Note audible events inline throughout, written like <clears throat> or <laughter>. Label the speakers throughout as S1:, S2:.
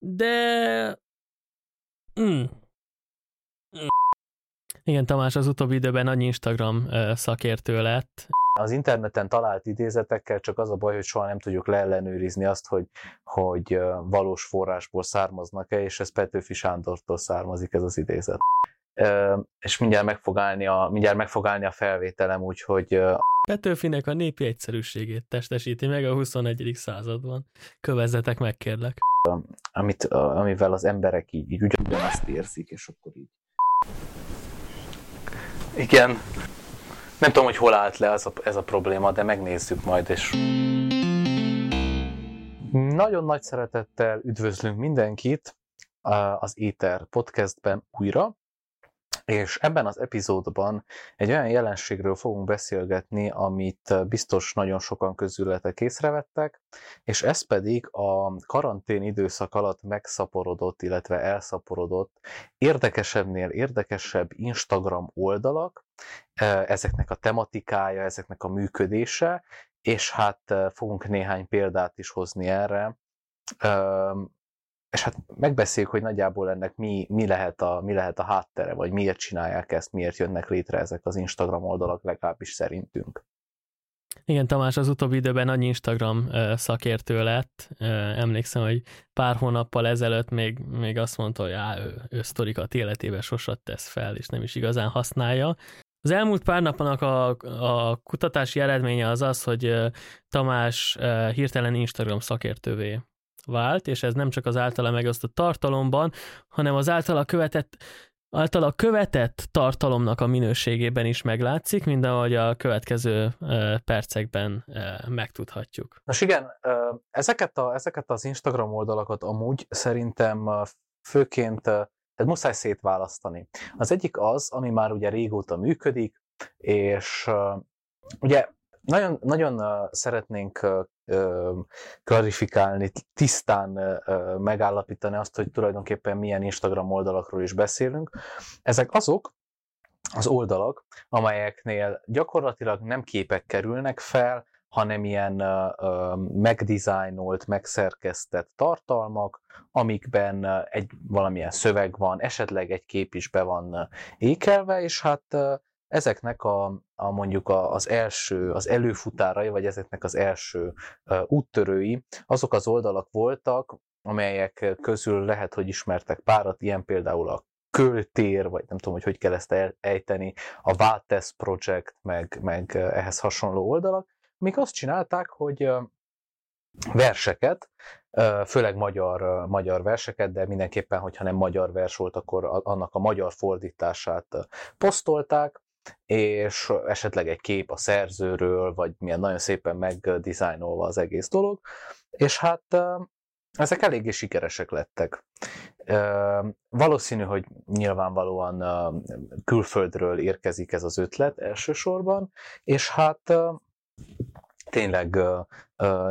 S1: de... Mm. Mm. Igen, Tamás az utóbbi időben nagy Instagram szakértő lett.
S2: Az interneten talált idézetekkel csak az a baj, hogy soha nem tudjuk leellenőrizni azt, hogy, hogy valós forrásból származnak-e, és ez Petőfi Sándortól származik ez az idézet. És mindjárt meg fog állni a, mindjárt meg fog állni a felvételem, úgyhogy
S1: Petőfinek a népi egyszerűségét testesíti meg a 21. században. Kövezzetek meg, kérlek.
S2: Amit, amivel az emberek így, így ugyanazt érzik, és akkor így. Igen. Nem tudom, hogy hol állt le ez a, ez a probléma, de megnézzük majd, és... Nagyon nagy szeretettel üdvözlünk mindenkit az Éter podcastben újra és ebben az epizódban egy olyan jelenségről fogunk beszélgetni, amit biztos nagyon sokan közületek észrevettek, és ez pedig a karantén időszak alatt megszaporodott, illetve elszaporodott érdekesebbnél érdekesebb Instagram oldalak, ezeknek a tematikája, ezeknek a működése, és hát fogunk néhány példát is hozni erre, és hát megbeszéljük, hogy nagyjából ennek mi, mi, lehet a, mi lehet a háttere, vagy miért csinálják ezt, miért jönnek létre ezek az Instagram oldalak, legalábbis szerintünk.
S1: Igen, Tamás az utóbbi időben nagy Instagram szakértő lett. Emlékszem, hogy pár hónappal ezelőtt még, még azt mondta, hogy á, ő, ő sztorikat életébe sosat tesz fel, és nem is igazán használja. Az elmúlt pár napnak a, a kutatási eredménye az az, hogy Tamás hirtelen Instagram szakértővé vált, és ez nem csak az általa megosztott tartalomban, hanem az általa követett általa követett tartalomnak a minőségében is meglátszik, mint ahogy a következő percekben megtudhatjuk.
S2: Nos igen, ezeket, a, ezeket az Instagram oldalakat amúgy szerintem főként tehát muszáj szétválasztani. Az egyik az, ami már ugye régóta működik, és ugye nagyon, nagyon szeretnénk klarifikálni, tisztán megállapítani azt, hogy tulajdonképpen milyen Instagram oldalakról is beszélünk. Ezek azok, az oldalak, amelyeknél gyakorlatilag nem képek kerülnek fel, hanem ilyen uh, megdizájnolt, megszerkesztett tartalmak, amikben egy valamilyen szöveg van, esetleg egy kép is be van ékelve, és hát uh, ezeknek a, a mondjuk a, az első, az előfutárai, vagy ezeknek az első uh, úttörői, azok az oldalak voltak, amelyek közül lehet, hogy ismertek párat, ilyen például a Költér, vagy nem tudom, hogy hogy kell ezt ejteni, a Váltesz Project, meg, meg ehhez hasonló oldalak, amik azt csinálták, hogy verseket, főleg magyar, magyar verseket, de mindenképpen, hogyha nem magyar vers volt, akkor annak a magyar fordítását posztolták, és esetleg egy kép a szerzőről, vagy milyen nagyon szépen megdizájnolva az egész dolog, és hát ezek eléggé sikeresek lettek. Valószínű, hogy nyilvánvalóan külföldről érkezik ez az ötlet elsősorban, és hát tényleg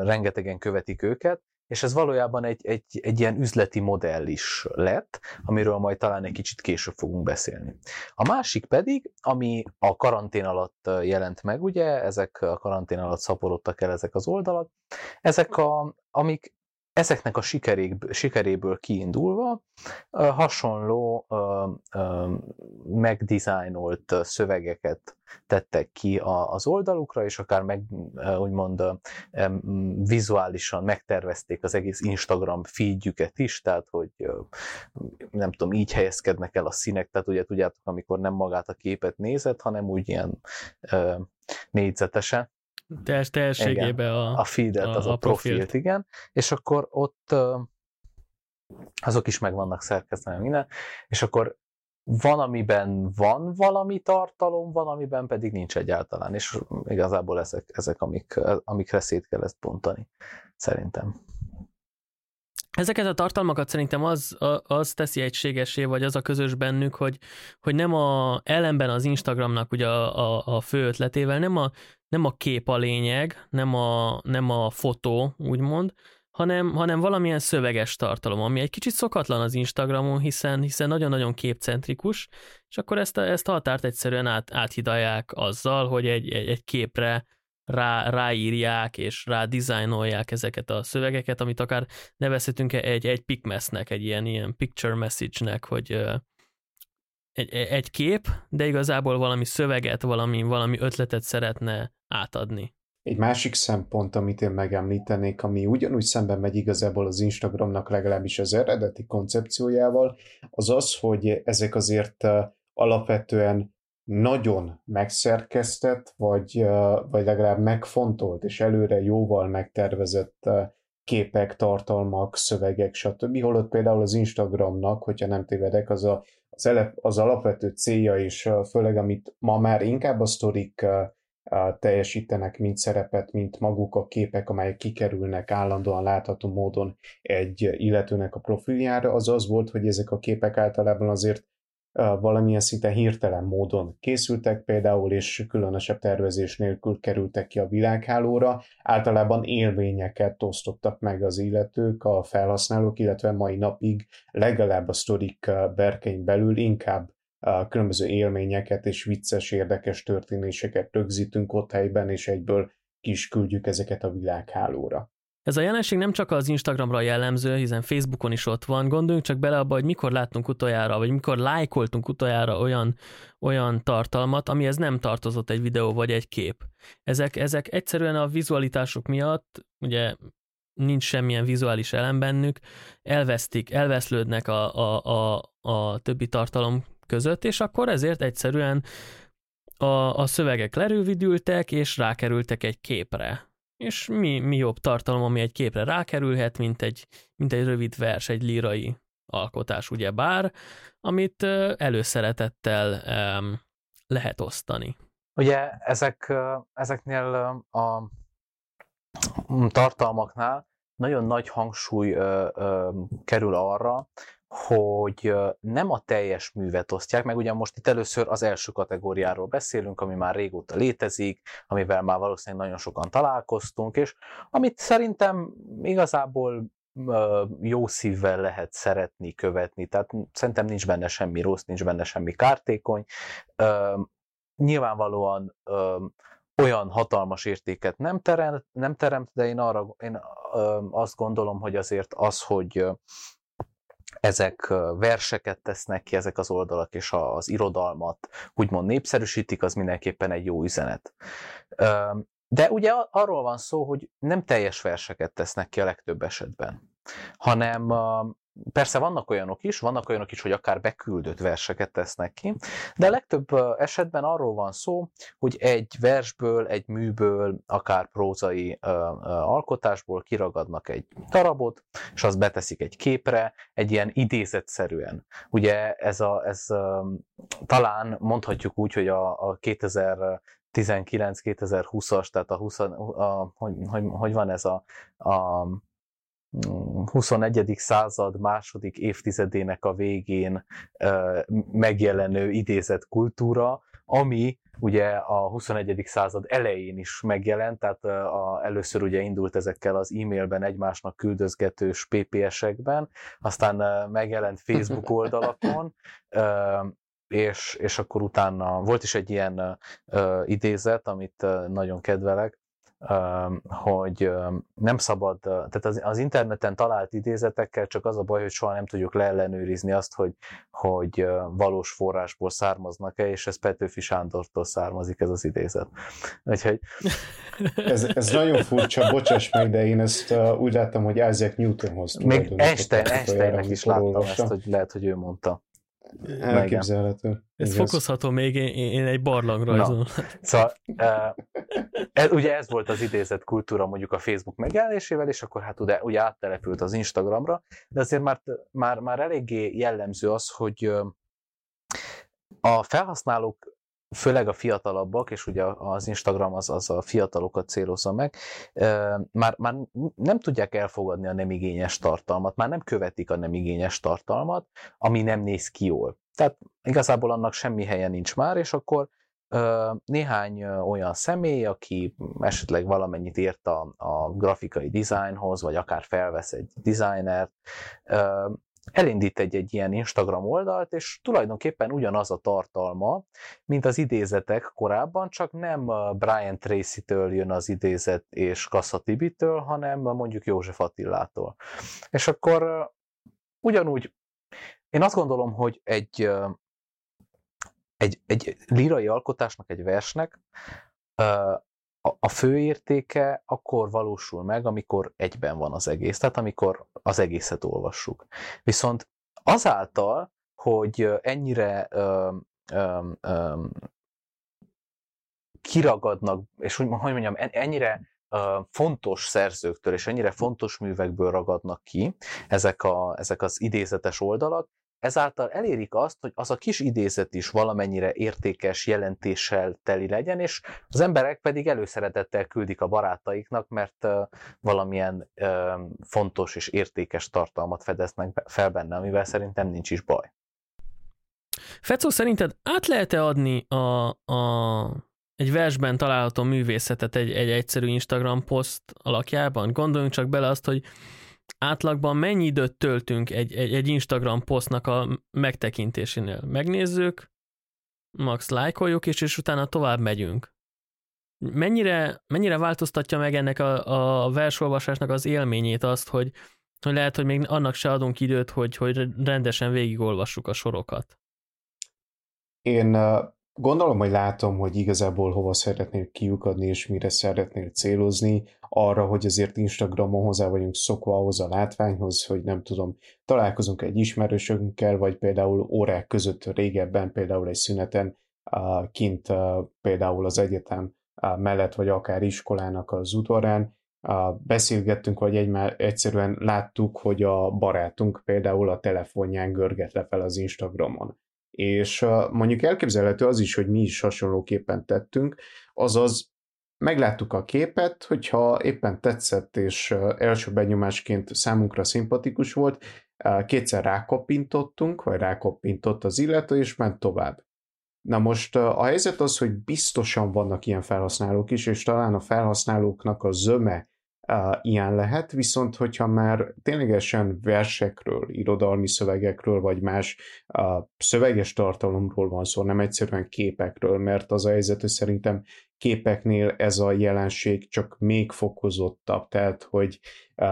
S2: rengetegen követik őket, és ez valójában egy, egy, egy ilyen üzleti modell is lett, amiről majd talán egy kicsit később fogunk beszélni. A másik pedig, ami a karantén alatt jelent meg, ugye, ezek a karantén alatt szaporodtak el ezek az oldalak, ezek a, amik ezeknek a sikerék, sikeréből kiindulva hasonló megdizájnolt szövegeket tettek ki az oldalukra, és akár meg úgymond vizuálisan megtervezték az egész Instagram feedjüket is, tehát hogy nem tudom, így helyezkednek el a színek, tehát ugye tudjátok, amikor nem magát a képet nézed, hanem úgy ilyen négyzetesen,
S1: teljes teljességében a,
S2: a feedet, a, az a, a profilt, profilt, igen, és akkor ott azok is meg vannak szerkesztve minden, és akkor van, amiben van valami tartalom, van, amiben pedig nincs egyáltalán, és igazából ezek, ezek amik, amikre szét kell ezt bontani, szerintem.
S1: Ezeket a tartalmakat szerintem az, az teszi egységesé, vagy az a közös bennük, hogy, hogy nem a ellenben az Instagramnak ugye a, a, a fő ötletével, nem a, nem a kép a lényeg, nem a, nem a fotó, úgymond, hanem, hanem valamilyen szöveges tartalom, ami egy kicsit szokatlan az Instagramon, hiszen, hiszen nagyon-nagyon képcentrikus, és akkor ezt a, ezt a határt egyszerűen át, áthidalják azzal, hogy egy, egy, egy képre rá, ráírják és rá ezeket a szövegeket, amit akár nevezhetünk egy, egy picmessnek, egy ilyen, ilyen picture message-nek, hogy egy, egy kép, de igazából valami szöveget, valami, valami ötletet szeretne átadni.
S3: Egy másik szempont, amit én megemlítenék, ami ugyanúgy szemben megy igazából az Instagramnak legalábbis az eredeti koncepciójával, az az, hogy ezek azért alapvetően nagyon megszerkesztett, vagy, vagy legalább megfontolt és előre jóval megtervezett képek, tartalmak, szövegek, stb. Holott például az Instagramnak, hogyha nem tévedek, az a, az, elep, az alapvető célja, és főleg amit ma már inkább a sztorik teljesítenek, mint szerepet, mint maguk a képek, amelyek kikerülnek állandóan látható módon egy illetőnek a profiljára, az az volt, hogy ezek a képek általában azért valamilyen szinte hirtelen módon készültek például, és különösebb tervezés nélkül kerültek ki a világhálóra. Általában élményeket osztottak meg az illetők, a felhasználók, illetve mai napig legalább a sztorik berkein belül inkább különböző élményeket és vicces, érdekes történéseket rögzítünk ott helyben, és egyből kis küldjük ezeket a világhálóra.
S1: Ez a jelenség nem csak az Instagramra jellemző, hiszen Facebookon is ott van. Gondoljunk csak bele abba, hogy mikor láttunk utoljára, vagy mikor lájkoltunk utoljára olyan, olyan tartalmat, amihez nem tartozott egy videó vagy egy kép. Ezek, ezek egyszerűen a vizualitások miatt, ugye nincs semmilyen vizuális elem bennük, elvesztik, elveszlődnek a, a, a, a többi tartalom között, és akkor ezért egyszerűen a, a szövegek lerövidültek, és rákerültek egy képre és mi, mi jobb tartalom, ami egy képre rákerülhet, mint egy, mint egy rövid vers, egy lírai alkotás, ugye bár, amit előszeretettel um, lehet osztani.
S2: Ugye ezek, ezeknél a tartalmaknál nagyon nagy hangsúly ö, ö, kerül arra, hogy nem a teljes művet osztják, meg ugyan most itt először az első kategóriáról beszélünk, ami már régóta létezik, amivel már valószínűleg nagyon sokan találkoztunk, és amit szerintem igazából jó szívvel lehet szeretni, követni, tehát szerintem nincs benne semmi rossz, nincs benne semmi kártékony. Nyilvánvalóan olyan hatalmas értéket nem teremt, nem teremt de én, arra, én azt gondolom, hogy azért az, hogy ezek verseket tesznek ki, ezek az oldalak, és az irodalmat úgymond népszerűsítik, az mindenképpen egy jó üzenet. De ugye arról van szó, hogy nem teljes verseket tesznek ki a legtöbb esetben, hanem Persze vannak olyanok is, vannak olyanok is, hogy akár beküldött verseket tesznek ki, de legtöbb esetben arról van szó, hogy egy versből, egy műből, akár prózai ö, ö, alkotásból kiragadnak egy darabot, és azt beteszik egy képre, egy ilyen idézetszerűen. Ugye ez, a, ez ö, talán mondhatjuk úgy, hogy a, a 2000 19-2020-as, tehát a 20, a, hogy, hogy, hogy van ez a, a 21. század második évtizedének a végén megjelenő idézett kultúra, ami ugye a 21. század elején is megjelent, tehát a, először ugye indult ezekkel az e-mailben egymásnak küldözgetős PPS-ekben, aztán megjelent Facebook <laughs> oldalakon, és, és akkor utána volt is egy ilyen idézet, amit nagyon kedvelek, hogy nem szabad, tehát az, az interneten talált idézetekkel csak az a baj, hogy soha nem tudjuk leellenőrizni azt, hogy, hogy valós forrásból származnak-e, és ez Petőfi Sándortól származik ez az idézet. Úgyhogy... <laughs>
S3: ez, ez nagyon furcsa, bocsáss meg, de én ezt úgy láttam, hogy Isaac Newtonhoz
S2: Még Einstein, Einsteinnek is láttam ezt, hogy lehet, hogy ő mondta.
S3: Elképzelhető.
S1: Ez fokozható még, én, én egy barlang rajzolom.
S2: Szóval, uh, ez, ugye ez volt az idézett kultúra mondjuk a Facebook megjelenésével, és akkor hát ugye, ugye áttelepült az Instagramra, de azért már, már, már eléggé jellemző az, hogy a felhasználók főleg a fiatalabbak, és ugye az Instagram az, az a fiatalokat célozza meg, már, már nem tudják elfogadni a nem igényes tartalmat, már nem követik a nem igényes tartalmat, ami nem néz ki jól. Tehát igazából annak semmi helye nincs már, és akkor néhány olyan személy, aki esetleg valamennyit ért a, a grafikai dizájnhoz, vagy akár felvesz egy designert, elindít egy, egy ilyen Instagram oldalt, és tulajdonképpen ugyanaz a tartalma, mint az idézetek korábban, csak nem Brian Tracy-től jön az idézet és Kassa Tibitől, hanem mondjuk József Attilától. És akkor ugyanúgy én azt gondolom, hogy egy, egy, egy lírai alkotásnak, egy versnek a fő értéke akkor valósul meg, amikor egyben van az egész, tehát amikor az egészet olvassuk. Viszont azáltal, hogy ennyire öm, öm, öm, kiragadnak, és hogy, hogy mondjam, ennyire fontos szerzőktől és ennyire fontos művekből ragadnak ki ezek, a, ezek az idézetes oldalak, ezáltal elérik azt, hogy az a kis idézet is valamennyire értékes jelentéssel teli legyen, és az emberek pedig előszeretettel küldik a barátaiknak, mert valamilyen fontos és értékes tartalmat fedeznek fel benne, amivel szerintem nincs is baj.
S1: Fecó, szerinted át lehet-e adni a, a, egy versben található művészetet egy, egy egyszerű Instagram poszt alakjában? Gondoljunk csak bele azt, hogy átlagban mennyi időt töltünk egy, egy, egy Instagram posztnak a megtekintésénél? Megnézzük, max lájkoljuk, és, és utána tovább megyünk. Mennyire, mennyire változtatja meg ennek a, a versolvasásnak az élményét azt, hogy, hogy lehet, hogy még annak se adunk időt, hogy, hogy rendesen végigolvassuk a sorokat?
S3: Én Gondolom, hogy látom, hogy igazából hova szeretnél kiukadni, és mire szeretnél célozni, arra, hogy azért Instagramon hozzá vagyunk szokva ahhoz a látványhoz, hogy nem tudom, találkozunk egy ismerősönkkel, vagy például órák között régebben, például egy szüneten, kint például az egyetem mellett, vagy akár iskolának az udvarán, beszélgettünk, vagy egymá, egyszerűen láttuk, hogy a barátunk például a telefonján görget le fel az Instagramon és mondjuk elképzelhető az is, hogy mi is hasonlóképpen tettünk, azaz megláttuk a képet, hogyha éppen tetszett, és első benyomásként számunkra szimpatikus volt, kétszer rákoppintottunk, vagy rákoppintott az illető, és ment tovább. Na most a helyzet az, hogy biztosan vannak ilyen felhasználók is, és talán a felhasználóknak a zöme ilyen lehet, viszont hogyha már ténylegesen versekről, irodalmi szövegekről, vagy más szöveges tartalomról van szó, nem egyszerűen képekről, mert az a helyzet, hogy szerintem képeknél ez a jelenség csak még fokozottabb, tehát hogy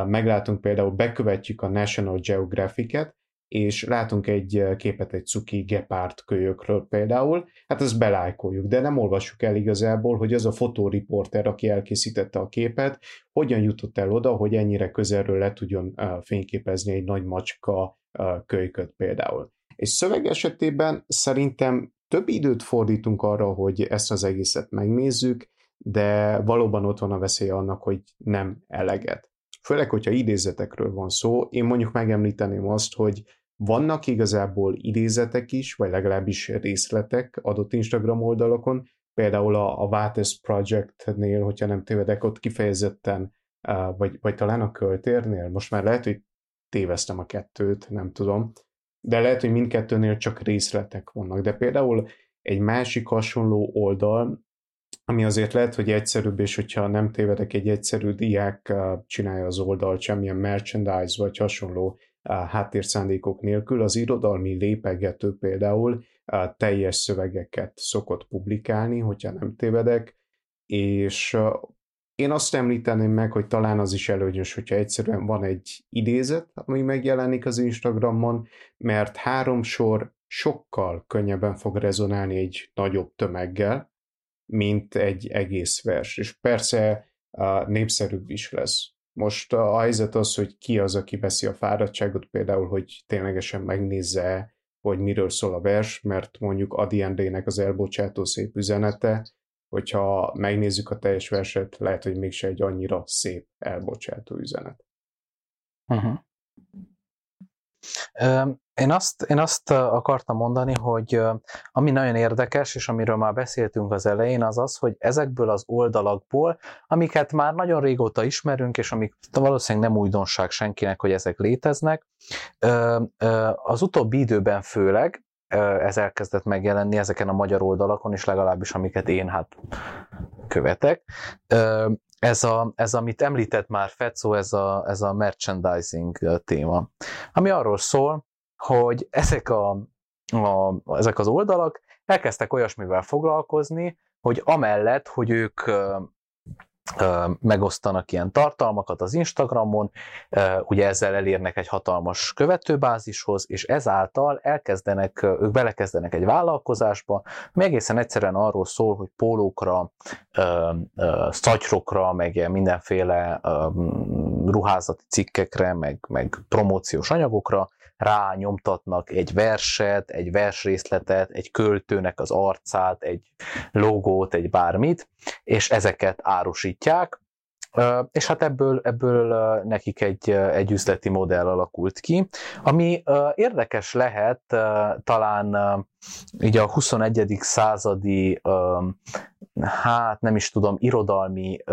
S3: meglátunk például, bekövetjük a National Geographic-et, és látunk egy képet egy cuki gepárt kölyökről például, hát ezt belájkoljuk, de nem olvassuk el igazából, hogy az a fotóriporter, aki elkészítette a képet, hogyan jutott el oda, hogy ennyire közelről le tudjon fényképezni egy nagy macska kölyköt például. És szöveg esetében szerintem több időt fordítunk arra, hogy ezt az egészet megnézzük, de valóban ott van a veszélye annak, hogy nem eleget. Főleg, hogyha idézetekről van szó, én mondjuk megemlíteném azt, hogy vannak igazából idézetek is, vagy legalábbis részletek adott Instagram oldalakon, például a, a Vates Project-nél, hogyha nem tévedek, ott kifejezetten, vagy, vagy talán a költérnél, most már lehet, hogy téveztem a kettőt, nem tudom, de lehet, hogy mindkettőnél csak részletek vannak, de például egy másik hasonló oldal, ami azért lehet, hogy egyszerűbb, és hogyha nem tévedek, egy egyszerű diák csinálja az oldalt, semmilyen merchandise vagy hasonló háttérszándékok nélkül, az irodalmi lépegető például teljes szövegeket szokott publikálni, hogyha nem tévedek, és én azt említeném meg, hogy talán az is előnyös, hogyha egyszerűen van egy idézet, ami megjelenik az Instagramon, mert három sor sokkal könnyebben fog rezonálni egy nagyobb tömeggel, mint egy egész vers. És persze népszerűbb is lesz. Most a helyzet az, hogy ki az, aki veszi a fáradtságot, például, hogy ténylegesen megnézze, hogy miről szól a vers, mert mondjuk Adi Endrének az elbocsátó szép üzenete, hogyha megnézzük a teljes verset, lehet, hogy mégse egy annyira szép elbocsátó üzenet. Uh-huh.
S2: Én azt, én azt akartam mondani, hogy ami nagyon érdekes, és amiről már beszéltünk az elején, az az, hogy ezekből az oldalakból, amiket már nagyon régóta ismerünk, és amik valószínűleg nem újdonság senkinek, hogy ezek léteznek, az utóbbi időben főleg ez elkezdett megjelenni ezeken a magyar oldalakon is, legalábbis amiket én hát követek. Ez, a, ez amit említett már Fecó, ez a, ez a merchandising téma, ami arról szól, hogy ezek, a, a, ezek az oldalak elkezdtek olyasmivel foglalkozni, hogy amellett, hogy ők megosztanak ilyen tartalmakat az Instagramon, ugye ezzel elérnek egy hatalmas követőbázishoz, és ezáltal elkezdenek, ők belekezdenek egy vállalkozásba, ami egészen egyszerűen arról szól, hogy pólókra, szatyrokra, meg mindenféle ruházati cikkekre, meg, meg promóciós anyagokra rányomtatnak egy verset, egy versrészletet, egy költőnek az arcát, egy logót, egy bármit, és ezeket árusítják, és hát ebből, ebből nekik egy, egy üzleti modell alakult ki, ami érdekes lehet talán így a 21. századi, hát nem is tudom, irodalmi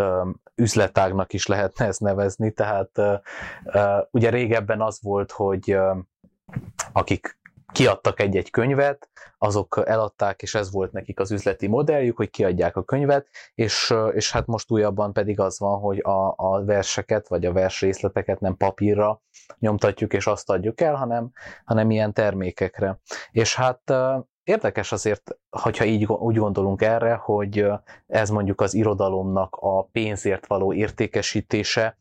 S2: üzletágnak is lehetne ezt nevezni, tehát ugye régebben az volt, hogy akik kiadtak egy-egy könyvet, azok eladták, és ez volt nekik az üzleti modelljük, hogy kiadják a könyvet, és, és hát most újabban pedig az van, hogy a, a verseket, vagy a versrészleteket nem papírra nyomtatjuk, és azt adjuk el, hanem, hanem ilyen termékekre. És hát érdekes azért, hogyha így úgy gondolunk erre, hogy ez mondjuk az irodalomnak a pénzért való értékesítése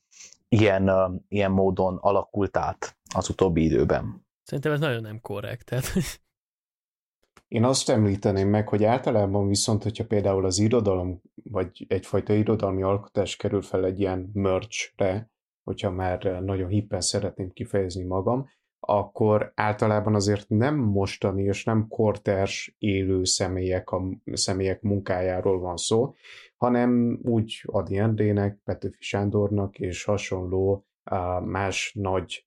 S2: ilyen, ilyen módon alakult át az utóbbi időben.
S1: Szerintem ez nagyon nem korrekt. Tehát...
S3: Én azt említeném meg, hogy általában viszont, hogyha például az irodalom, vagy egyfajta irodalmi alkotás kerül fel egy ilyen merchre, hogyha már nagyon hippen szeretném kifejezni magam, akkor általában azért nem mostani és nem kortárs élő személyek, a személyek munkájáról van szó, hanem úgy Adi Endrének, Petőfi Sándornak és hasonló más nagy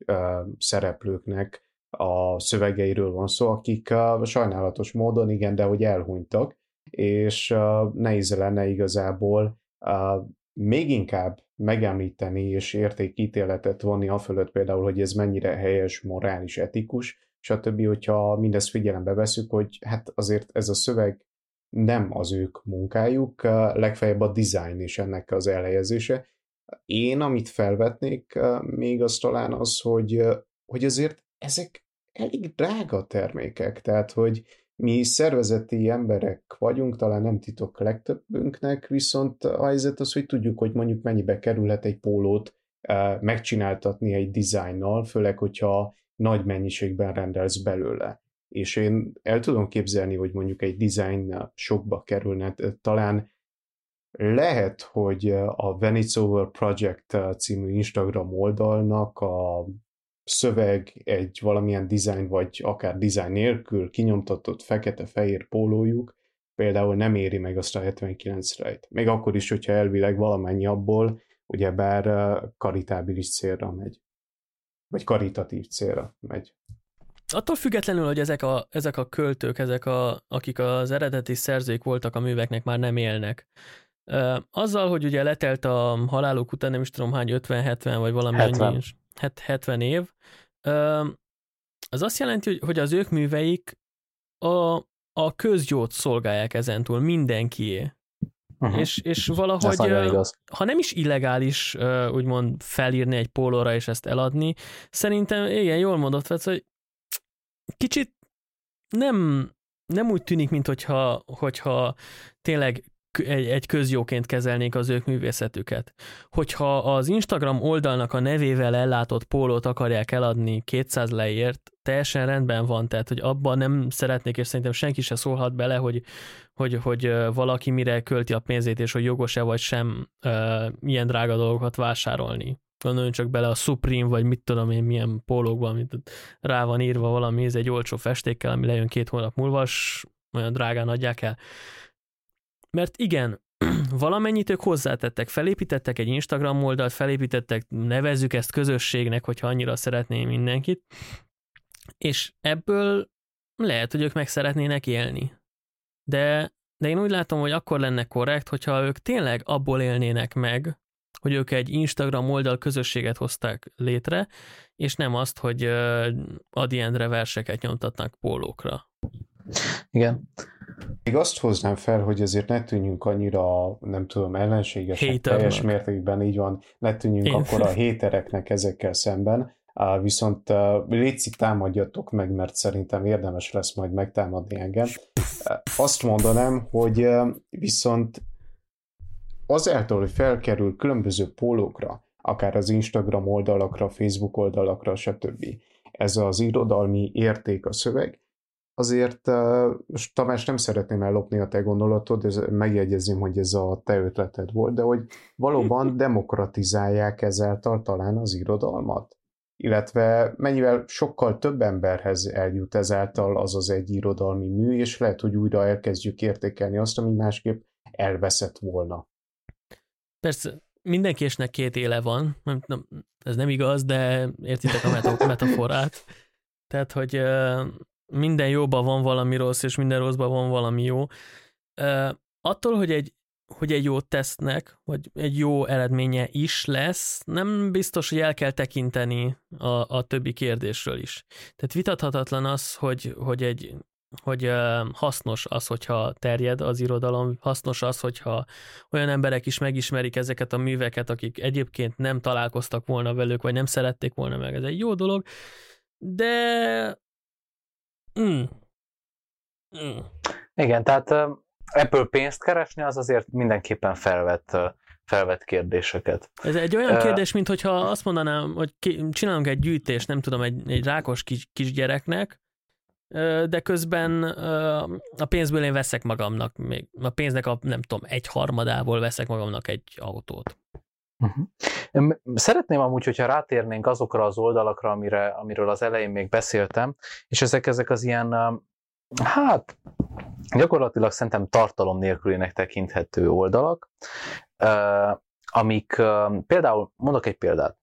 S3: szereplőknek a szövegeiről van szó, akik uh, sajnálatos módon igen, de hogy elhunytak, és uh, nehéz lenne igazából még inkább megemlíteni és értékítéletet vonni a fölött például, hogy ez mennyire helyes, morális, etikus, stb., hogyha mindezt figyelembe veszük, hogy hát azért ez a szöveg nem az ők munkájuk, legfeljebb a design és ennek az elhelyezése. Én, amit felvetnék még az talán az, hogy, hogy azért ezek elég drága termékek, tehát hogy mi szervezeti emberek vagyunk, talán nem titok legtöbbünknek, viszont a helyzet az, hogy tudjuk, hogy mondjuk mennyibe kerülhet egy pólót megcsináltatni egy dizájnnal, főleg, hogyha nagy mennyiségben rendelsz belőle. És én el tudom képzelni, hogy mondjuk egy dizájn sokba kerülne, talán lehet, hogy a Venice Over Project című Instagram oldalnak a szöveg, egy valamilyen design, vagy akár design nélkül kinyomtatott fekete-fehér pólójuk például nem éri meg azt a 79 rejt. Még akkor is, hogyha elvileg valamennyi abból ugyebár karitábilis célra megy. Vagy karitatív célra megy.
S1: Attól függetlenül, hogy ezek a, ezek a költők, ezek a, akik az eredeti szerzők voltak a műveknek, már nem élnek. Azzal, hogy ugye letelt a haláluk után, nem is tudom hány, 50-70 vagy valami 70. annyi, 70 év, az azt jelenti, hogy az ők műveik a, a közjót szolgálják ezentúl, mindenkié. Uh-huh. És, és valahogy, ha nem is illegális úgymond felírni egy pólóra és ezt eladni, szerintem igen, jól mondott, Vec, hogy kicsit nem, nem úgy tűnik, mint hogyha, hogyha tényleg egy, egy közjóként kezelnék az ők művészetüket. Hogyha az Instagram oldalnak a nevével ellátott pólót akarják eladni 200 leért, teljesen rendben van, tehát hogy abban nem szeretnék, és szerintem senki se szólhat bele, hogy, hogy, hogy valaki mire költi a pénzét, és hogy jogos-e vagy sem uh, ilyen drága dolgokat vásárolni. Gondoljunk csak bele a Supreme, vagy mit tudom én, milyen pólókban, amit rá van írva valami, ez egy olcsó festékkel, ami lejön két hónap múlva, és olyan drágán adják el. Mert igen, <clears throat> valamennyit ők hozzátettek, felépítettek egy Instagram oldalt, felépítettek, nevezzük ezt közösségnek, hogyha annyira szeretném mindenkit, és ebből lehet, hogy ők meg szeretnének élni. De, de én úgy látom, hogy akkor lenne korrekt, hogyha ők tényleg abból élnének meg, hogy ők egy Instagram oldal közösséget hozták létre, és nem azt, hogy Adi Endre verseket nyomtatnak pólókra.
S2: Igen.
S3: Még azt hoznám fel, hogy azért ne tűnjünk annyira, nem tudom, ellenségesek teljes mértékben, így van, ne tűnjünk Én. akkor a hétereknek ezekkel szemben, viszont Léci támadjatok meg, mert szerintem érdemes lesz majd megtámadni engem. Azt mondanám, hogy viszont azáltal, hogy felkerül különböző pólókra, akár az Instagram oldalakra, Facebook oldalakra, stb. Ez az irodalmi érték a szöveg, azért Tamás nem szeretném ellopni a te gondolatod, ez, megjegyezném, hogy ez a te ötleted volt, de hogy valóban <laughs> demokratizálják ezáltal talán az irodalmat illetve mennyivel sokkal több emberhez eljut ezáltal az az egy irodalmi mű, és lehet, hogy újra elkezdjük értékelni azt, ami másképp elveszett volna.
S1: Persze, mindenki esnek két éle van, nem, nem, ez nem igaz, de értitek a <laughs> metaforát. Tehát, hogy minden jóban van valami rossz, és minden rosszban van valami jó. Attól, hogy egy hogy egy jót tesznek, vagy egy jó eredménye is lesz, nem biztos, hogy el kell tekinteni a, a többi kérdésről is. Tehát vitathatatlan az, hogy, hogy egy hogy hasznos az, hogyha terjed az irodalom, hasznos az, hogyha olyan emberek is megismerik ezeket a műveket, akik egyébként nem találkoztak volna velük, vagy nem szerették volna meg. Ez egy jó dolog, de... Mm.
S2: Mm. Igen, tehát ebből pénzt keresni, az azért mindenképpen felvett, felvett kérdéseket.
S1: Ez egy olyan kérdés, mint hogyha azt mondanám, hogy csinálunk egy gyűjtést, nem tudom, egy, egy rákos kis, kisgyereknek, de közben a pénzből én veszek magamnak, még a pénznek a nem tudom, egy harmadából veszek magamnak egy autót.
S2: Uh-huh. Szeretném amúgy, hogyha rátérnénk azokra az oldalakra, amire, amiről az elején még beszéltem, és ezek, ezek az ilyen, hát gyakorlatilag szerintem tartalom nélkülének tekinthető oldalak, amik például, mondok egy példát,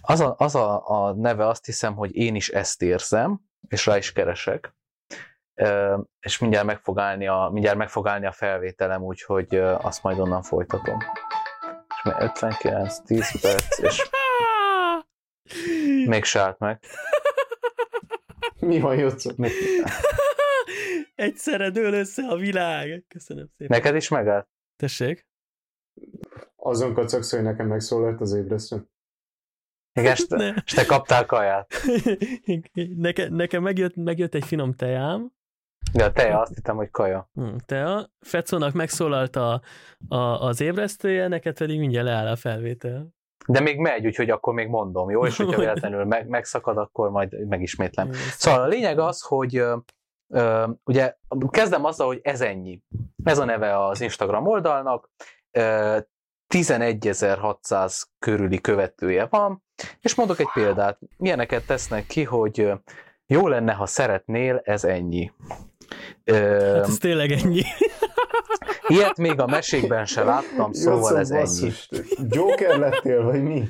S2: az a, az a, a neve azt hiszem, hogy én is ezt érzem, és rá is keresek, és mindjárt meg fog állni a, mindjárt meg fog állni a felvételem, úgyhogy azt majd onnan folytatom. És 59, 10 perc, és <laughs> még se állt meg.
S3: Mi van, Jocó?
S1: Egyszerre dől össze a világ. Köszönöm szépen.
S2: Neked is megállt?
S1: Tessék?
S3: Azon kacagsz, hogy nekem megszólalt az ébresztő.
S2: Igen, és te, és te kaptál kaját. <laughs>
S1: Neke, nekem megjött, megjött egy finom tejám.
S2: De a teja, azt hittem, hogy kaja.
S1: Hmm, tea. Fecónak megszólalt a, a, az ébresztője, neked pedig mindjárt leáll a felvétel.
S2: De még megy, úgyhogy akkor még mondom, jó? És <laughs> hogyha véletlenül meg, megszakad, akkor majd megismétlem. Szóval a lényeg az, hogy ugye kezdem azzal, hogy ez ennyi. Ez a neve az Instagram oldalnak, 11.600 körüli követője van, és mondok egy példát. Milyeneket tesznek ki, hogy jó lenne, ha szeretnél, ez ennyi.
S1: Hát ez tényleg ennyi.
S2: Ilyet még a mesékben se láttam, szóval ez ennyi.
S3: Joker lettél, vagy mi?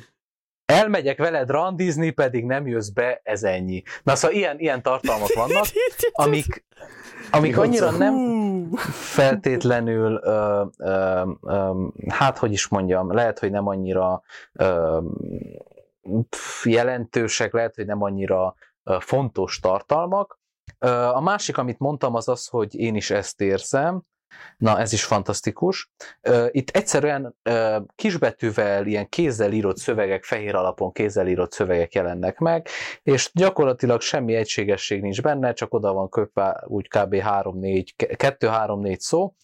S2: elmegyek veled randizni, pedig nem jössz be, ez ennyi. Na szóval ilyen, ilyen tartalmak vannak, amik, amik annyira nem feltétlenül, ö, ö, ö, hát hogy is mondjam, lehet, hogy nem annyira ö, jelentősek, lehet, hogy nem annyira fontos tartalmak. A másik, amit mondtam, az az, hogy én is ezt érzem, Na, ez is fantasztikus. Itt egyszerűen kisbetűvel, ilyen kézzel írott szövegek, fehér alapon kézzel írott szövegek jelennek meg, és gyakorlatilag semmi egységesség nincs benne, csak oda van köpve úgy kb. 3-4, 2-3-4 szó.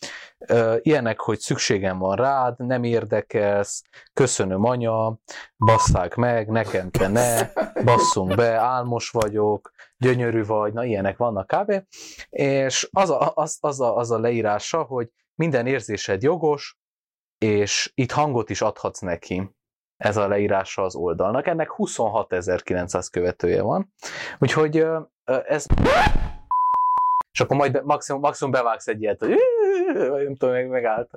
S2: Ilyenek, hogy szükségem van rád, nem érdekelsz, köszönöm anya, basszák meg, nekem te ne, basszunk be, álmos vagyok, gyönyörű vagy, na ilyenek vannak kb. És az a, az, az, a, az a leírása, hogy minden érzésed jogos, és itt hangot is adhatsz neki. Ez a leírása az oldalnak. Ennek 26.900 követője van. Úgyhogy ez... És akkor majd maximum, maximum bevágsz egy ilyet, hogy nem tudom, meg megállt.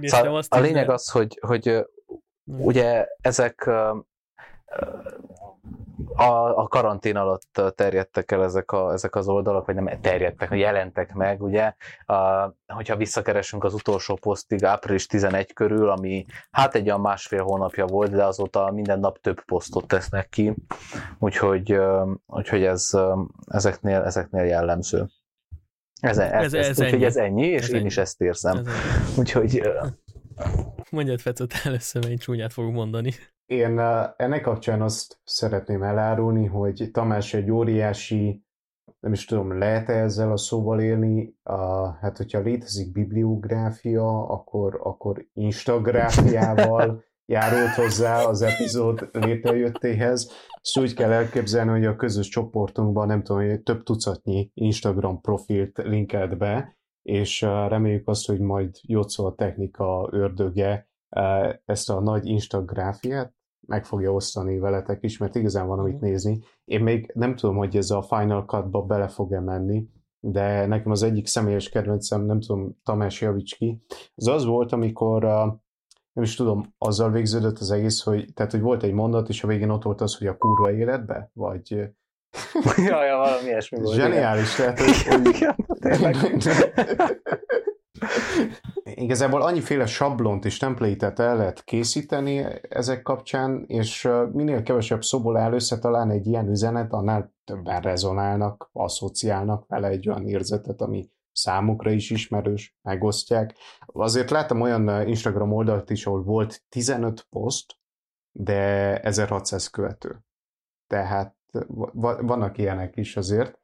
S2: <laughs> szóval a lényeg az, hogy, hogy ugye ezek a, a karantén alatt terjedtek el ezek, a, ezek az oldalak, vagy nem terjedtek, jelentek meg, ugye, a, hogyha visszakeresünk az utolsó posztig, április 11 körül, ami hát egy olyan másfél hónapja volt, de azóta minden nap több posztot tesznek ki, úgyhogy, úgyhogy ez ezeknél, ezeknél jellemző. Ez, ez, ez, ez, ez, ennyi. ez ennyi, és ez én ennyi. is ezt érzem. Ez Úgyhogy...
S1: Mondjad, Fecot, először, mert én csúnyát fogok mondani.
S3: Én ennek kapcsán azt szeretném elárulni, hogy Tamás egy óriási, nem is tudom, lehet-e ezzel a szóval élni, a, hát hogyha létezik bibliográfia, akkor, akkor instagráfiával <laughs> járult hozzá az epizód létrejöttéhez. Szóval úgy kell elképzelni, hogy a közös csoportunkban nem tudom, hogy több tucatnyi Instagram profilt linkelt be, és reméljük azt, hogy majd Jocó a technika ördöge ezt a nagy Instagráfiát meg fogja osztani veletek is, mert igazán van amit mhm. nézni. Én még nem tudom, hogy ez a Final Cut-ba bele fog-e menni, de nekem az egyik személyes kedvencem, nem tudom, Tamás javíts ki, az az volt, amikor nem is tudom, azzal végződött az egész, hogy, tehát, hogy volt egy mondat, és a végén ott volt az, hogy a kurva életbe, vagy... <laughs>
S2: ja, ja, valami ilyesmi volt.
S3: Zseniális, tehát, <laughs> hogy... igen, tényleg. <laughs> Igazából annyiféle sablont és templétet el lehet készíteni ezek kapcsán, és minél kevesebb szóból áll össze talán egy ilyen üzenet, annál többen rezonálnak, asszociálnak vele egy olyan érzetet, ami számukra is ismerős, megosztják. Azért láttam olyan Instagram oldalt is, ahol volt 15 poszt, de 1600 követő. Tehát vannak ilyenek is azért.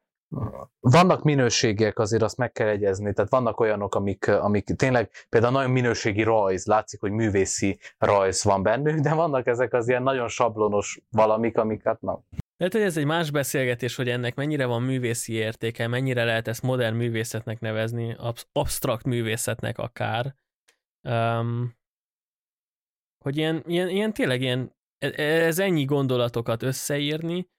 S2: Vannak minőségek, azért azt meg kell egyezni, tehát vannak olyanok, amik, amik tényleg például nagyon minőségi rajz, látszik, hogy művészi rajz van bennük, de vannak ezek az ilyen nagyon sablonos valamik, amiket nem.
S1: Lehet, hogy ez egy más beszélgetés, hogy ennek mennyire van művészi értéke, mennyire lehet ezt modern művészetnek nevezni, absz- absztrakt művészetnek akár. Um, hogy ilyen, ilyen, ilyen tényleg ilyen, e, ez ennyi gondolatokat összeírni,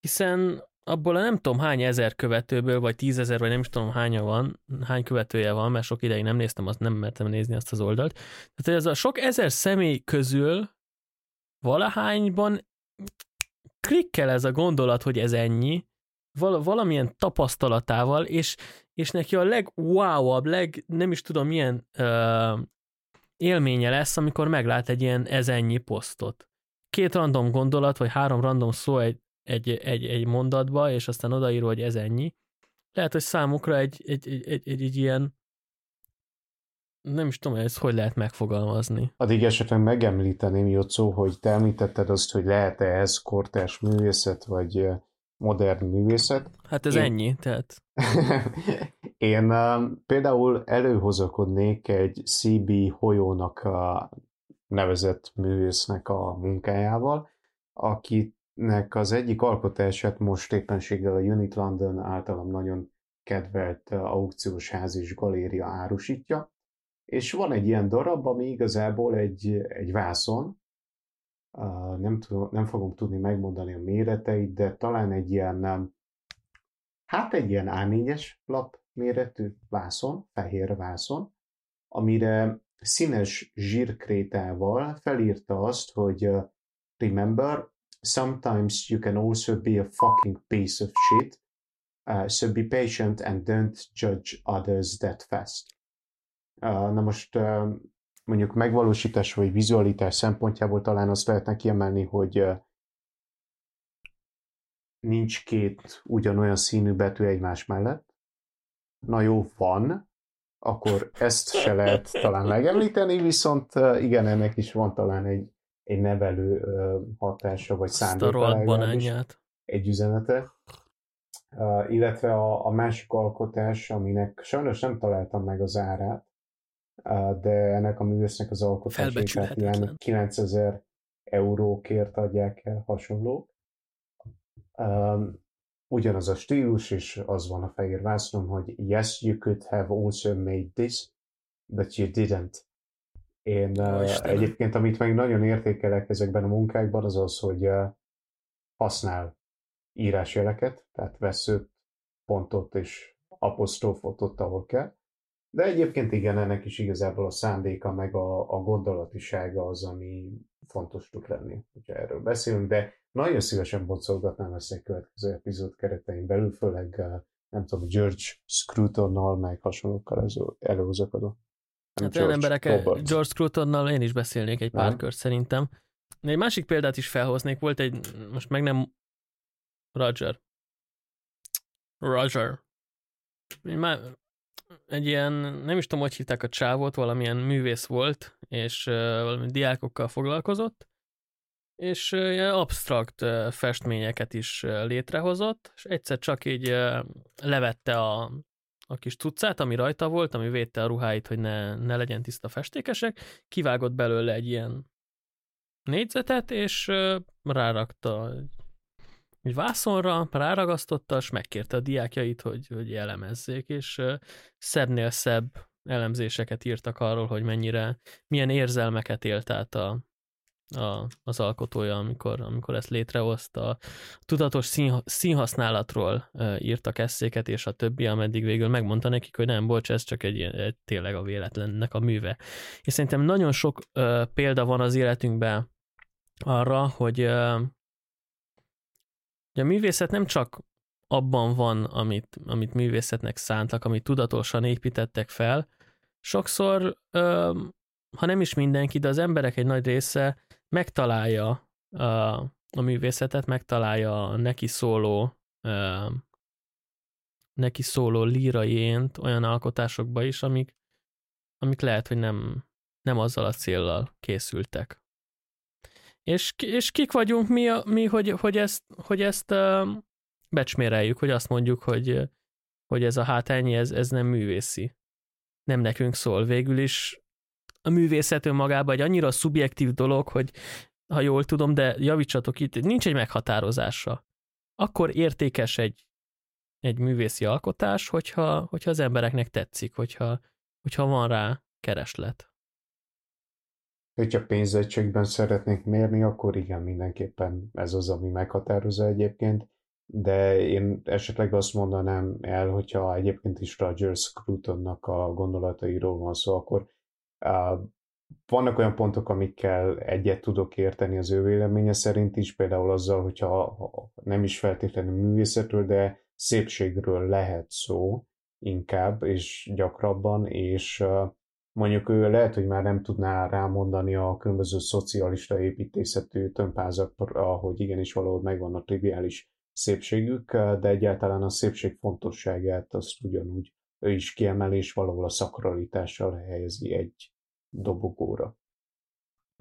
S1: hiszen abból a nem tudom hány ezer követőből, vagy tízezer, vagy nem is tudom hánya van, hány követője van, mert sok ideig nem néztem, azt nem mertem nézni azt az oldalt. Tehát ez a sok ezer személy közül valahányban klikkel ez a gondolat, hogy ez ennyi, val- valamilyen tapasztalatával, és, és neki a legwowabb, leg nem is tudom milyen uh, élménye lesz, amikor meglát egy ilyen ez ennyi posztot. Két random gondolat, vagy három random szó egy, egy, egy, egy mondatba, és aztán odaírva, hogy ez ennyi. Lehet, hogy számukra egy, egy, egy, egy, egy, egy ilyen nem is tudom, ezt hogy lehet megfogalmazni.
S3: Addig esetleg megemlíteném, Jocó, hogy te említetted azt, hogy lehet-e ez kortárs művészet, vagy modern művészet.
S1: Hát ez Én... ennyi, tehát. <laughs>
S3: Én uh, például előhozakodnék egy CB Hojónak a nevezett művésznek a munkájával, akinek az egyik alkotását most éppenséggel a Unit London általam nagyon kedvelt aukciós ház és galéria árusítja, és van egy ilyen darab, ami igazából egy, egy vászon, nem, tudom, nem fogom tudni megmondani a méreteit, de talán egy ilyen, hát egy ilyen A4-es lap méretű vászon, fehér vászon, amire színes zsírkrétával felírta azt, hogy remember, sometimes you can also be a fucking piece of shit, uh, so be patient and don't judge others that fast. Na most mondjuk megvalósítás vagy vizualitás szempontjából talán azt lehetne kiemelni, hogy nincs két ugyanolyan színű betű egymás mellett. Na jó, van, akkor ezt se lehet talán megemlíteni, viszont igen, ennek is van talán egy, egy nevelő hatása, vagy szándéka egy üzenete. Uh, illetve a, a másik alkotás, aminek sajnos nem találtam meg az árát, de ennek a művésznek az alkotását ilyen 9000 eurókért adják el hasonlók. Um, ugyanaz a stílus, és az van a fehér vásznom, hogy yes, you could have also made this, but you didn't. Én uh, egyébként, amit meg nagyon értékelek ezekben a munkákban, az az, hogy uh, használ írásjeleket, tehát veszőt, pontot és apostrofot ott, ahol kell, de egyébként igen, ennek is igazából a szándéka, meg a, a gondolatisága az, ami fontos tud lenni, hogyha erről beszélünk, de nagyon szívesen boncolgatnám ezt egy következő epizód keretein belül, főleg eh, nem tudom, George Scrutonnal, meg hasonlókkal előhozok
S1: Hát olyan emberek, Robert. George Scrutonnal én is beszélnék egy pár kört szerintem. Egy másik példát is felhoznék, volt egy, most meg nem Roger. Roger már egy ilyen, nem is tudom, hogy hívták a csávót, valamilyen művész volt, és uh, valami diákokkal foglalkozott, és uh, ilyen absztrakt uh, festményeket is létrehozott, és egyszer csak így levette a, a kis cuccát, ami rajta volt, ami védte a ruháit, hogy ne, ne legyen tiszta festékesek, kivágott belőle egy ilyen négyzetet, és rárakta egy vászonra, ráragasztotta, és megkérte a diákjait, hogy, hogy elemezzék, és szebbnél szebb elemzéseket írtak arról, hogy mennyire, milyen érzelmeket élt át a, a, az alkotója, amikor, amikor ezt létrehozta. Tudatos szín, színhasználatról írtak eszéket, és a többi, ameddig végül megmondta nekik, hogy nem, bocs, ez csak egy, egy tényleg a véletlennek a műve. És szerintem nagyon sok uh, példa van az életünkben arra, hogy uh, a művészet nem csak abban van, amit, amit művészetnek szántak, amit tudatosan építettek fel, sokszor, uh, ha nem is mindenki, de az emberek egy nagy része megtalálja a, a művészetet, megtalálja a neki szóló uh, neki szóló líraiént olyan alkotásokba is, amik, amik lehet, hogy nem, nem azzal a céllal készültek. És, és kik vagyunk mi, mi hogy, hogy ezt, hogy ezt uh, becsméreljük, hogy azt mondjuk, hogy, hogy ez a hát ennyi, ez, ez nem művészi. Nem nekünk szól. Végül is a művészet önmagában egy annyira szubjektív dolog, hogy ha jól tudom, de javítsatok itt, nincs egy meghatározása. Akkor értékes egy, egy művészi alkotás, hogyha, hogyha az embereknek tetszik, hogyha, hogyha van rá kereslet.
S3: Hogyha pénzegységben szeretnénk mérni, akkor igen, mindenképpen ez az, ami meghatározza egyébként, de én esetleg azt mondanám el, hogyha egyébként is Roger Scrutonnak a gondolatairól van szó, akkor vannak olyan pontok, amikkel egyet tudok érteni az ő véleménye szerint is, például azzal, hogyha nem is feltétlenül művészetről, de szépségről lehet szó inkább és gyakrabban, és mondjuk ő lehet, hogy már nem tudná rámondani a különböző szocialista építészetű tömbházakra, hogy igenis valahol megvan a triviális szépségük, de egyáltalán a szépség fontosságát azt ugyanúgy ő is kiemelés valahol a szakralitással helyezi egy dobogóra.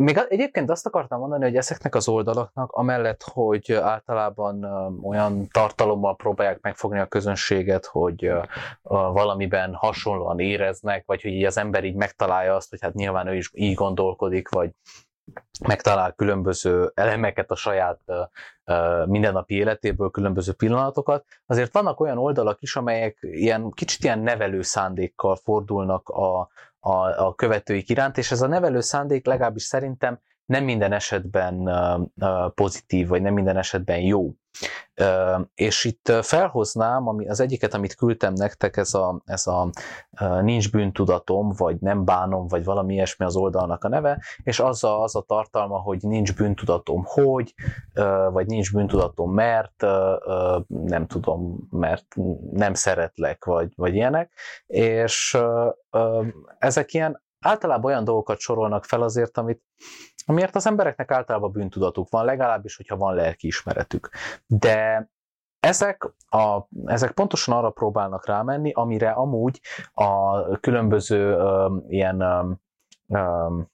S2: Még egyébként azt akartam mondani, hogy ezeknek az oldalaknak, amellett, hogy általában olyan tartalommal próbálják megfogni a közönséget, hogy valamiben hasonlóan éreznek, vagy hogy így az ember így megtalálja azt, hogy hát nyilván ő is így gondolkodik, vagy megtalál különböző elemeket a saját mindennapi életéből, különböző pillanatokat. Azért vannak olyan oldalak is, amelyek ilyen kicsit ilyen nevelő szándékkal fordulnak a, a, a követőik iránt, és ez a nevelő szándék legalábbis szerintem nem minden esetben pozitív, vagy nem minden esetben jó. És itt felhoznám, ami az egyiket, amit küldtem nektek, ez a, ez a nincs bűntudatom, vagy nem bánom, vagy valami ilyesmi az oldalnak a neve, és az a, az a tartalma, hogy nincs bűntudatom, hogy, vagy nincs bűntudatom, mert nem tudom, mert nem szeretlek, vagy, vagy ilyenek, és ezek ilyen általában olyan dolgokat sorolnak fel azért, amit, amiért az embereknek általában bűntudatuk van, legalábbis, hogyha van lelkiismeretük. De ezek, a, ezek pontosan arra próbálnak rámenni, amire amúgy a különböző um, ilyen um,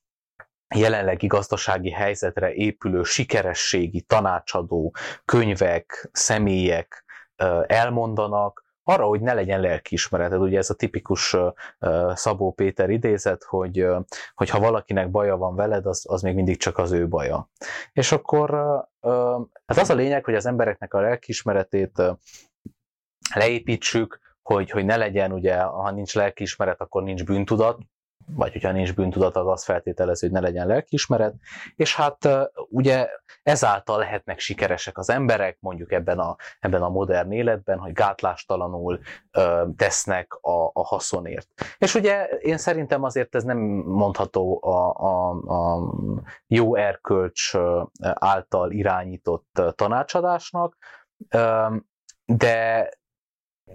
S2: jelenlegi gazdasági helyzetre épülő sikerességi tanácsadó könyvek, személyek elmondanak, arra, hogy ne legyen lelkiismereted. Ugye ez a tipikus Szabó Péter idézet, hogy, hogy ha valakinek baja van veled, az, az még mindig csak az ő baja. És akkor hát az a lényeg, hogy az embereknek a lelkiismeretét leépítsük, hogy, hogy ne legyen, ugye, ha nincs lelkiismeret, akkor nincs bűntudat, vagy hogyha nincs bűntudat, az azt feltételező, hogy ne legyen lelkiismeret, és hát ugye ezáltal lehetnek sikeresek az emberek, mondjuk ebben a, ebben a modern életben, hogy gátlástalanul ö, tesznek a, a haszonért. És ugye én szerintem azért ez nem mondható a, a, a jó erkölcs által irányított tanácsadásnak, de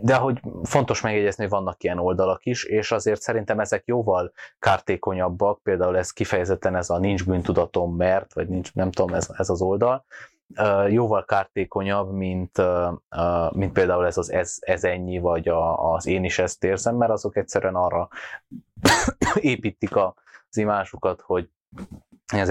S2: de hogy fontos megjegyezni, hogy vannak ilyen oldalak is, és azért szerintem ezek jóval kártékonyabbak, például ez kifejezetten ez a nincs bűntudatom, mert, vagy nincs, nem tudom, ez, ez az oldal, jóval kártékonyabb, mint, mint például ez az ez, ez ennyi, vagy a, az én is ezt érzem, mert azok egyszerűen arra <coughs> építik az imásukat, hogy az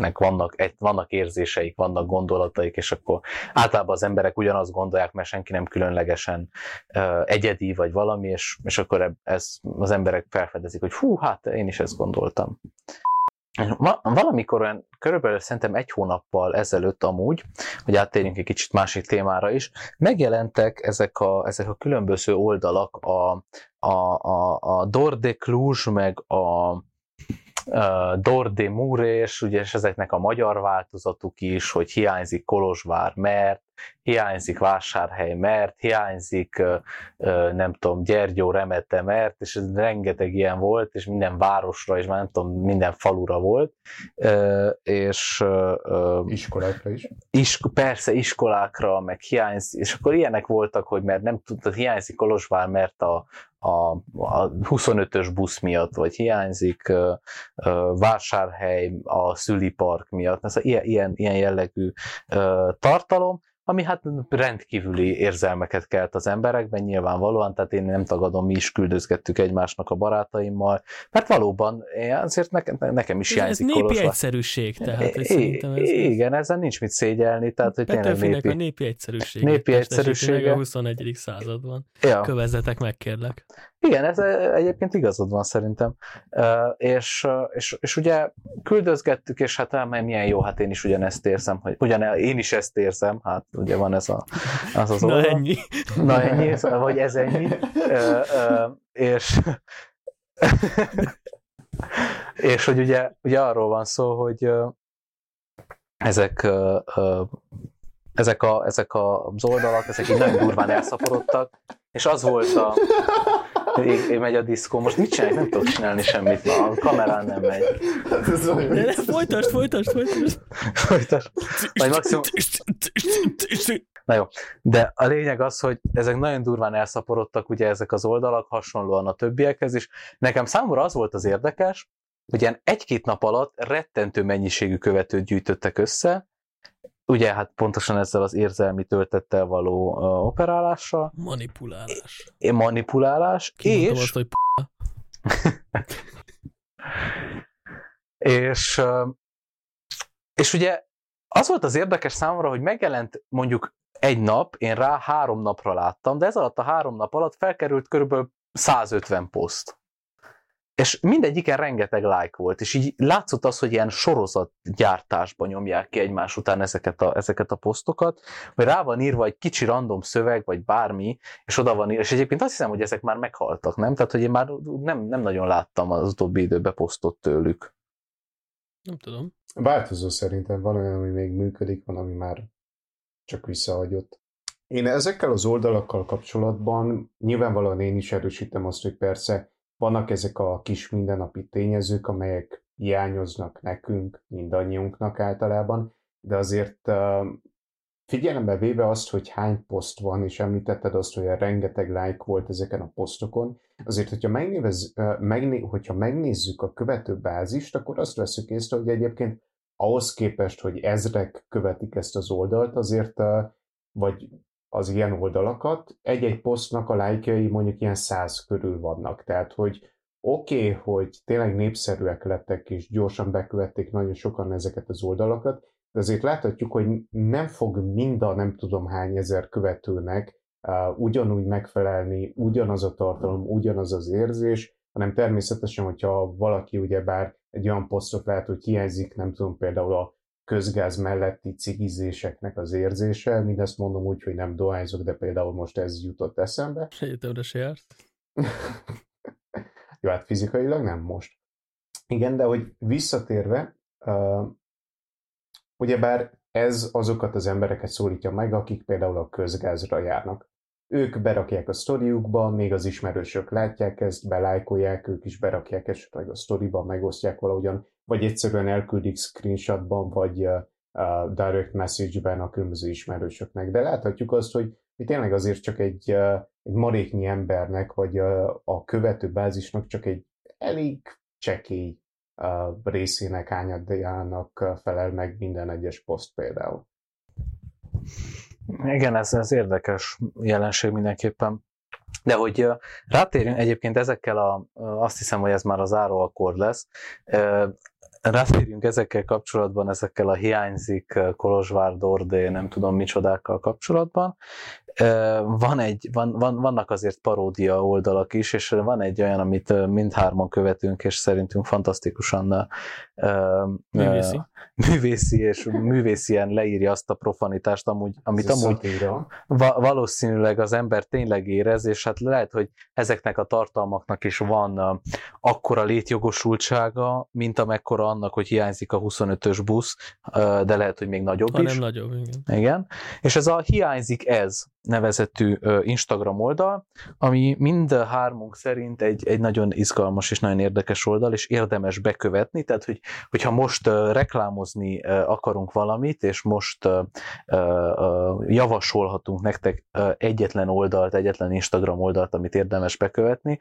S2: embereknek vannak, vannak érzéseik, vannak gondolataik, és akkor általában az emberek ugyanazt gondolják, mert senki nem különlegesen uh, egyedi, vagy valami, és, és akkor ez, az emberek felfedezik, hogy hú, hát én is ezt gondoltam. Valamikor olyan körülbelül szerintem egy hónappal ezelőtt amúgy, hogy áttérjünk egy kicsit másik témára is, megjelentek ezek a, ezek a különböző oldalak, a, a, a, a Dor meg a, Dor de ugye, és ezeknek a magyar változatuk is, hogy hiányzik Kolozsvár, mert hiányzik Vásárhely, mert hiányzik, nem tudom, Gyergyó Remete, mert, és ez rengeteg ilyen volt, és minden városra, és már nem tudom, minden falura volt, és...
S3: Iskolákra is.
S2: Is, persze, iskolákra, meg hiányzik, és akkor ilyenek voltak, hogy mert nem tudta, hiányzik Kolozsvár, mert a, a, a 25-ös busz miatt, vagy hiányzik uh, uh, vásárhely a szülipark miatt. Ez ilyen, ilyen, ilyen jellegű uh, tartalom, ami hát rendkívüli érzelmeket kelt az emberekben nyilvánvalóan, tehát én nem tagadom, mi is küldözgettük egymásnak a barátaimmal, mert valóban azért nekem, nekem is hiányzik
S1: Ez népi Kolozsvár. egyszerűség, tehát szerintem ez...
S2: Igen, ezzel nincs mit szégyelni, tehát hogy tényleg népi...
S1: a népi egyszerűség.
S2: Népi egyszerűség.
S1: a 21. században. Ja. Kövezzetek meg, kérlek.
S2: Igen, ez egyébként igazad van szerintem. És, és, és ugye küldözgettük, és hát milyen jó, hát én is ugyanezt érzem, hogy ugyan én is ezt érzem, hát ugye van ez a, az az <laughs>
S1: oldal. Na ennyi.
S2: Na ennyi, vagy ez ennyi. És, <laughs> és hogy ugye, ugye arról van szó, hogy ezek ezek, a, ezek az oldalak, ezek így nagyon durván elszaporodtak, és az volt a, Ég, megy a diszkó. Most mit csinálják? Nem tudok csinálni semmit. A kamerán nem megy. <laughs>
S1: Folytasd, folytasd, folytasd.
S2: Folytasd. Vagy maximum... Na jó, de a lényeg az, hogy ezek nagyon durván elszaporodtak, ugye ezek az oldalak, hasonlóan a többiekhez is. Nekem számomra az volt az érdekes, hogy ilyen egy-két nap alatt rettentő mennyiségű követőt gyűjtöttek össze, ugye hát pontosan ezzel az érzelmi töltettel való uh, operálással.
S1: Manipulálás.
S2: É, manipulálás, Kimondom és... Azt, hogy <laughs> és, és ugye az volt az érdekes számomra, hogy megjelent mondjuk egy nap, én rá három napra láttam, de ez alatt a három nap alatt felkerült körülbelül 150 poszt és mindegyiken rengeteg like volt, és így látszott az, hogy ilyen sorozatgyártásban nyomják ki egymás után ezeket a, ezeket a posztokat, hogy rá van írva egy kicsi random szöveg, vagy bármi, és oda van írva, és egyébként azt hiszem, hogy ezek már meghaltak, nem? Tehát, hogy én már nem, nem nagyon láttam az utóbbi időben posztot tőlük.
S1: Nem tudom.
S3: Változó szerintem van olyan, ami még működik, van, ami már csak visszahagyott. Én ezekkel az oldalakkal kapcsolatban nyilvánvalóan én is erősítem azt, hogy persze vannak ezek a kis mindennapi tényezők, amelyek hiányoznak nekünk, mindannyiunknak általában, de azért figyelembe véve azt, hogy hány poszt van, és említetted azt, hogy rengeteg like volt ezeken a posztokon, azért, hogyha, megnévez, megné, hogyha megnézzük a követőbázist, akkor azt veszük észre, hogy egyébként ahhoz képest, hogy ezrek követik ezt az oldalt, azért vagy az ilyen oldalakat, egy-egy posztnak a lájkjai mondjuk ilyen száz körül vannak. Tehát, hogy oké, okay, hogy tényleg népszerűek lettek, és gyorsan bekövették nagyon sokan ezeket az oldalakat, de azért láthatjuk, hogy nem fog mind a nem tudom hány ezer követőnek uh, ugyanúgy megfelelni, ugyanaz a tartalom, ugyanaz az érzés, hanem természetesen, hogyha valaki ugyebár egy olyan posztot lát, hogy hiányzik, nem tudom, például a közgáz melletti cigizéseknek az érzése. Mindezt mondom úgy, hogy nem dohányzok, de például most ez jutott eszembe.
S1: Egyetemre se járt. <laughs>
S3: Jó, hát fizikailag nem most. Igen, de hogy visszatérve, uh, ugyebár ez azokat az embereket szólítja meg, akik például a közgázra járnak. Ők berakják a sztoriukba, még az ismerősök látják ezt, belájkolják, ők is berakják esetleg a sztoriba, megosztják valahogyan, vagy egyszerűen elküldik screenshotban, vagy uh, direct message-ben a különböző ismerősöknek. De láthatjuk azt, hogy, hogy tényleg azért csak egy, uh, egy maréknyi embernek, vagy uh, a követő bázisnak csak egy elég csekély uh, részének, ányadjának felel meg minden egyes poszt például.
S2: Igen, ez, ez érdekes jelenség mindenképpen. De hogy rátérjünk egyébként ezekkel a, azt hiszem, hogy ez már az akkor lesz, rátérjünk ezekkel kapcsolatban, ezekkel a hiányzik Kolozsvár, Dordé, nem tudom micsodákkal kapcsolatban. Van egy, van, van, vannak azért paródia oldalak is, és van egy olyan, amit mindhárman követünk, és szerintünk fantasztikusan
S1: művészi,
S2: művészi és művészien leírja azt a profanitást, amúgy, amit Ez amúgy va- valószínűleg az ember tényleg érez, és hát lehet, hogy ezeknek a tartalmaknak is van akkora létjogosultsága, mint amekkora annak, hogy hiányzik a 25-ös busz, de lehet, hogy még nagyobb
S1: ha
S2: is.
S1: Nem nagyobb, igen.
S2: igen. És ez a hiányzik ez nevezetű Instagram oldal, ami mind hármunk szerint egy, egy nagyon izgalmas és nagyon érdekes oldal, és érdemes bekövetni, tehát hogy, hogyha most reklámozni akarunk valamit, és most javasolhatunk nektek egyetlen oldalt, egyetlen Instagram oldalt, amit érdemes bekövetni,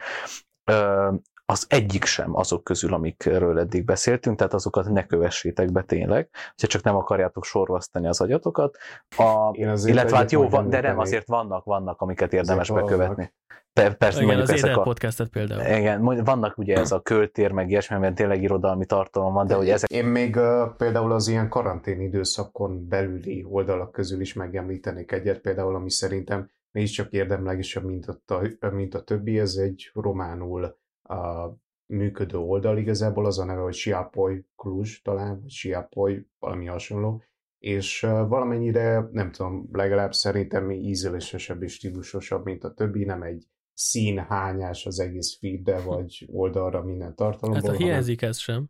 S2: az egyik sem azok közül, amikről eddig beszéltünk, tehát azokat ne kövessétek be tényleg, hogyha csak nem akarjátok sorvasztani az agyatokat. A, illetve hát jó, van, de nem, azért vannak, vannak, amiket érdemes azért bekövetni.
S1: Per, persze, igen, az ezek a, podcastet például.
S2: Igen, vannak ugye ez a költér, meg ilyesmi, amiben tényleg irodalmi tartalom van, de hogy ezek...
S3: Én még uh, például az ilyen karantén időszakon belüli oldalak közül is megemlítenék egyet, például, ami szerintem mégiscsak érdemlegesebb, mint a, mint a többi, ez egy románul a működő oldal igazából az a neve, hogy Siapoy Cluj talán, vagy Siapoy, valami hasonló, és valamennyire, nem tudom, legalább szerintem ízlésesebb és stílusosabb, mint a többi, nem egy színhányás az egész feedre, vagy oldalra minden tartalomból.
S1: Hát a hiányzik ez sem.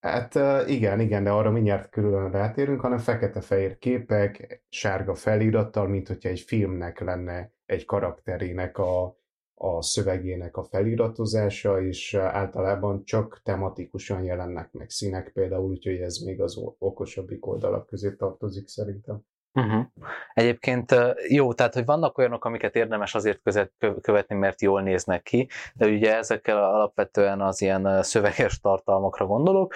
S3: Hát igen, igen, de arra mindjárt külön rátérünk, hanem fekete-fehér képek, sárga felirattal, mint hogyha egy filmnek lenne egy karakterének a a szövegének a feliratozása, és általában csak tematikusan jelennek meg színek például, úgyhogy ez még az okosabbik oldalak közé tartozik szerintem.
S2: Uh-huh. Egyébként jó, tehát hogy vannak olyanok, amiket érdemes azért között követni, mert jól néznek ki, de ugye ezekkel alapvetően az ilyen szöveges tartalmakra gondolok,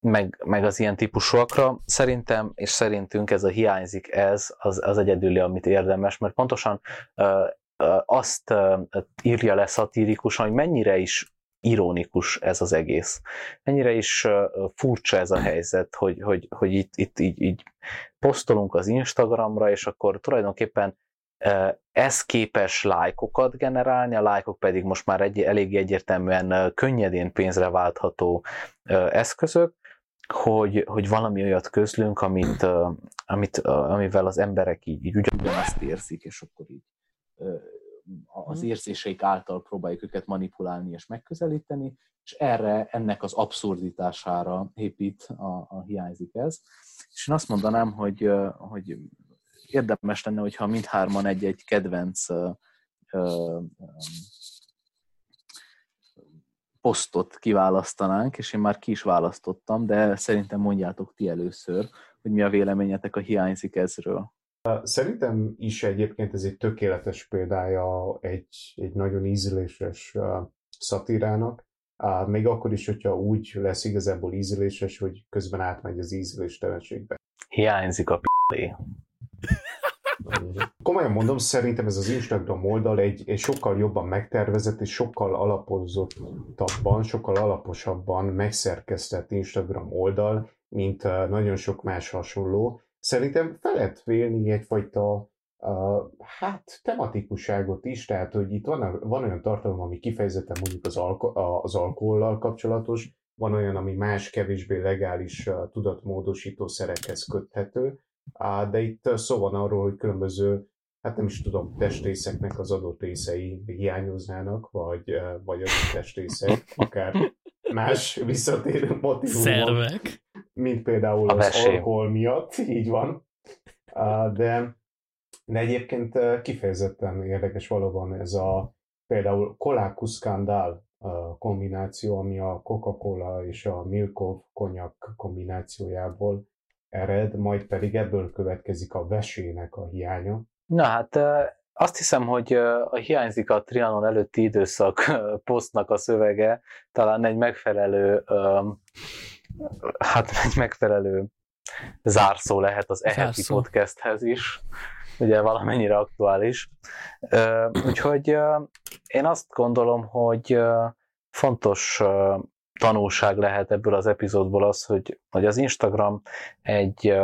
S2: meg, meg az ilyen típusúakra. Szerintem, és szerintünk ez a hiányzik ez, az, az egyedüli, amit érdemes, mert pontosan azt írja le szatírikusan, hogy mennyire is ironikus ez az egész. Mennyire is furcsa ez a helyzet, hogy, hogy, hogy itt, itt így, így posztolunk az Instagramra, és akkor tulajdonképpen ez képes lájkokat generálni, a lájkok pedig most már egy, elég egyértelműen könnyedén pénzre váltható eszközök, hogy, hogy valami olyat közlünk, amit, amit, amivel az emberek így, így ugyanazt érzik, és akkor így az mhm. érzéseik által próbáljuk őket manipulálni és megközelíteni, és erre, ennek az abszurditására épít a, a hiányzik ez. És én azt mondanám, hogy, hogy érdemes lenne, hogyha mindhárman egy-egy kedvenc posztot kiválasztanánk, és én már ki is választottam, de szerintem mondjátok ti először, hogy mi a véleményetek a hiányzik ezről.
S3: Szerintem is egyébként ez egy tökéletes példája egy, egy nagyon ízléses szatírának, még akkor is, hogyha úgy lesz igazából ízléses, hogy közben átmegy az ízléstelenségbe.
S2: Hiányzik a p***é.
S3: Komolyan mondom, szerintem ez az Instagram oldal egy, egy sokkal jobban megtervezett és sokkal alapozottabban, sokkal alaposabban megszerkesztett Instagram oldal, mint nagyon sok más hasonló, szerintem fel lehet vélni egyfajta uh, hát tematikusságot is, tehát hogy itt van, van olyan tartalom, ami kifejezetten mondjuk az, alko- az alkohollal kapcsolatos, van olyan, ami más kevésbé legális uh, tudatmódosító szerekhez köthető, uh, de itt szó van arról, hogy különböző hát nem is tudom, testrészeknek az adott részei hiányoznának, vagy, vagy az testrészek, akár <laughs> más visszatérő motivumok.
S1: Szervek
S3: mint például a az verseny. alkohol miatt, <laughs> így van. De, de egyébként kifejezetten érdekes valóban ez a például Kolákus skandál kombináció, ami a Coca-Cola és a Milkov konyak kombinációjából ered, majd pedig ebből következik a vesének a hiánya.
S2: Na hát azt hiszem, hogy a hiányzik a Trianon előtti időszak posztnak a szövege, talán egy megfelelő hát egy megfelelő zárszó lehet az eheti podcasthez is, ugye valamennyire aktuális. Úgyhogy én azt gondolom, hogy fontos tanulság lehet ebből az epizódból az, hogy, hogy az Instagram egy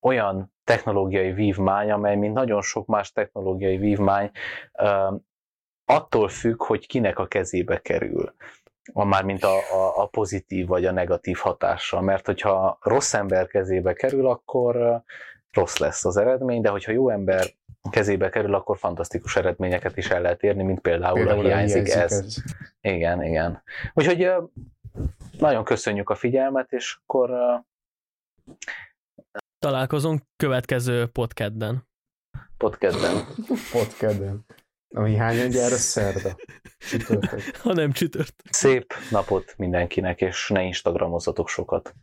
S2: olyan technológiai vívmány, amely, mint nagyon sok más technológiai vívmány, attól függ, hogy kinek a kezébe kerül mármint a, a, a pozitív vagy a negatív hatással, mert hogyha rossz ember kezébe kerül, akkor rossz lesz az eredmény, de hogyha jó ember kezébe kerül, akkor fantasztikus eredményeket is el lehet érni, mint például, például a hiányzik, hiányzik ez. ez. Igen, igen. Úgyhogy nagyon köszönjük a figyelmet, és akkor
S1: Találkozunk következő podcastben.
S2: podcastben.
S3: Podcastben. Ami hányan gyár a szerda? Csütörtök.
S1: Ha nem csütört.
S2: Szép napot mindenkinek, és ne instagramozzatok sokat.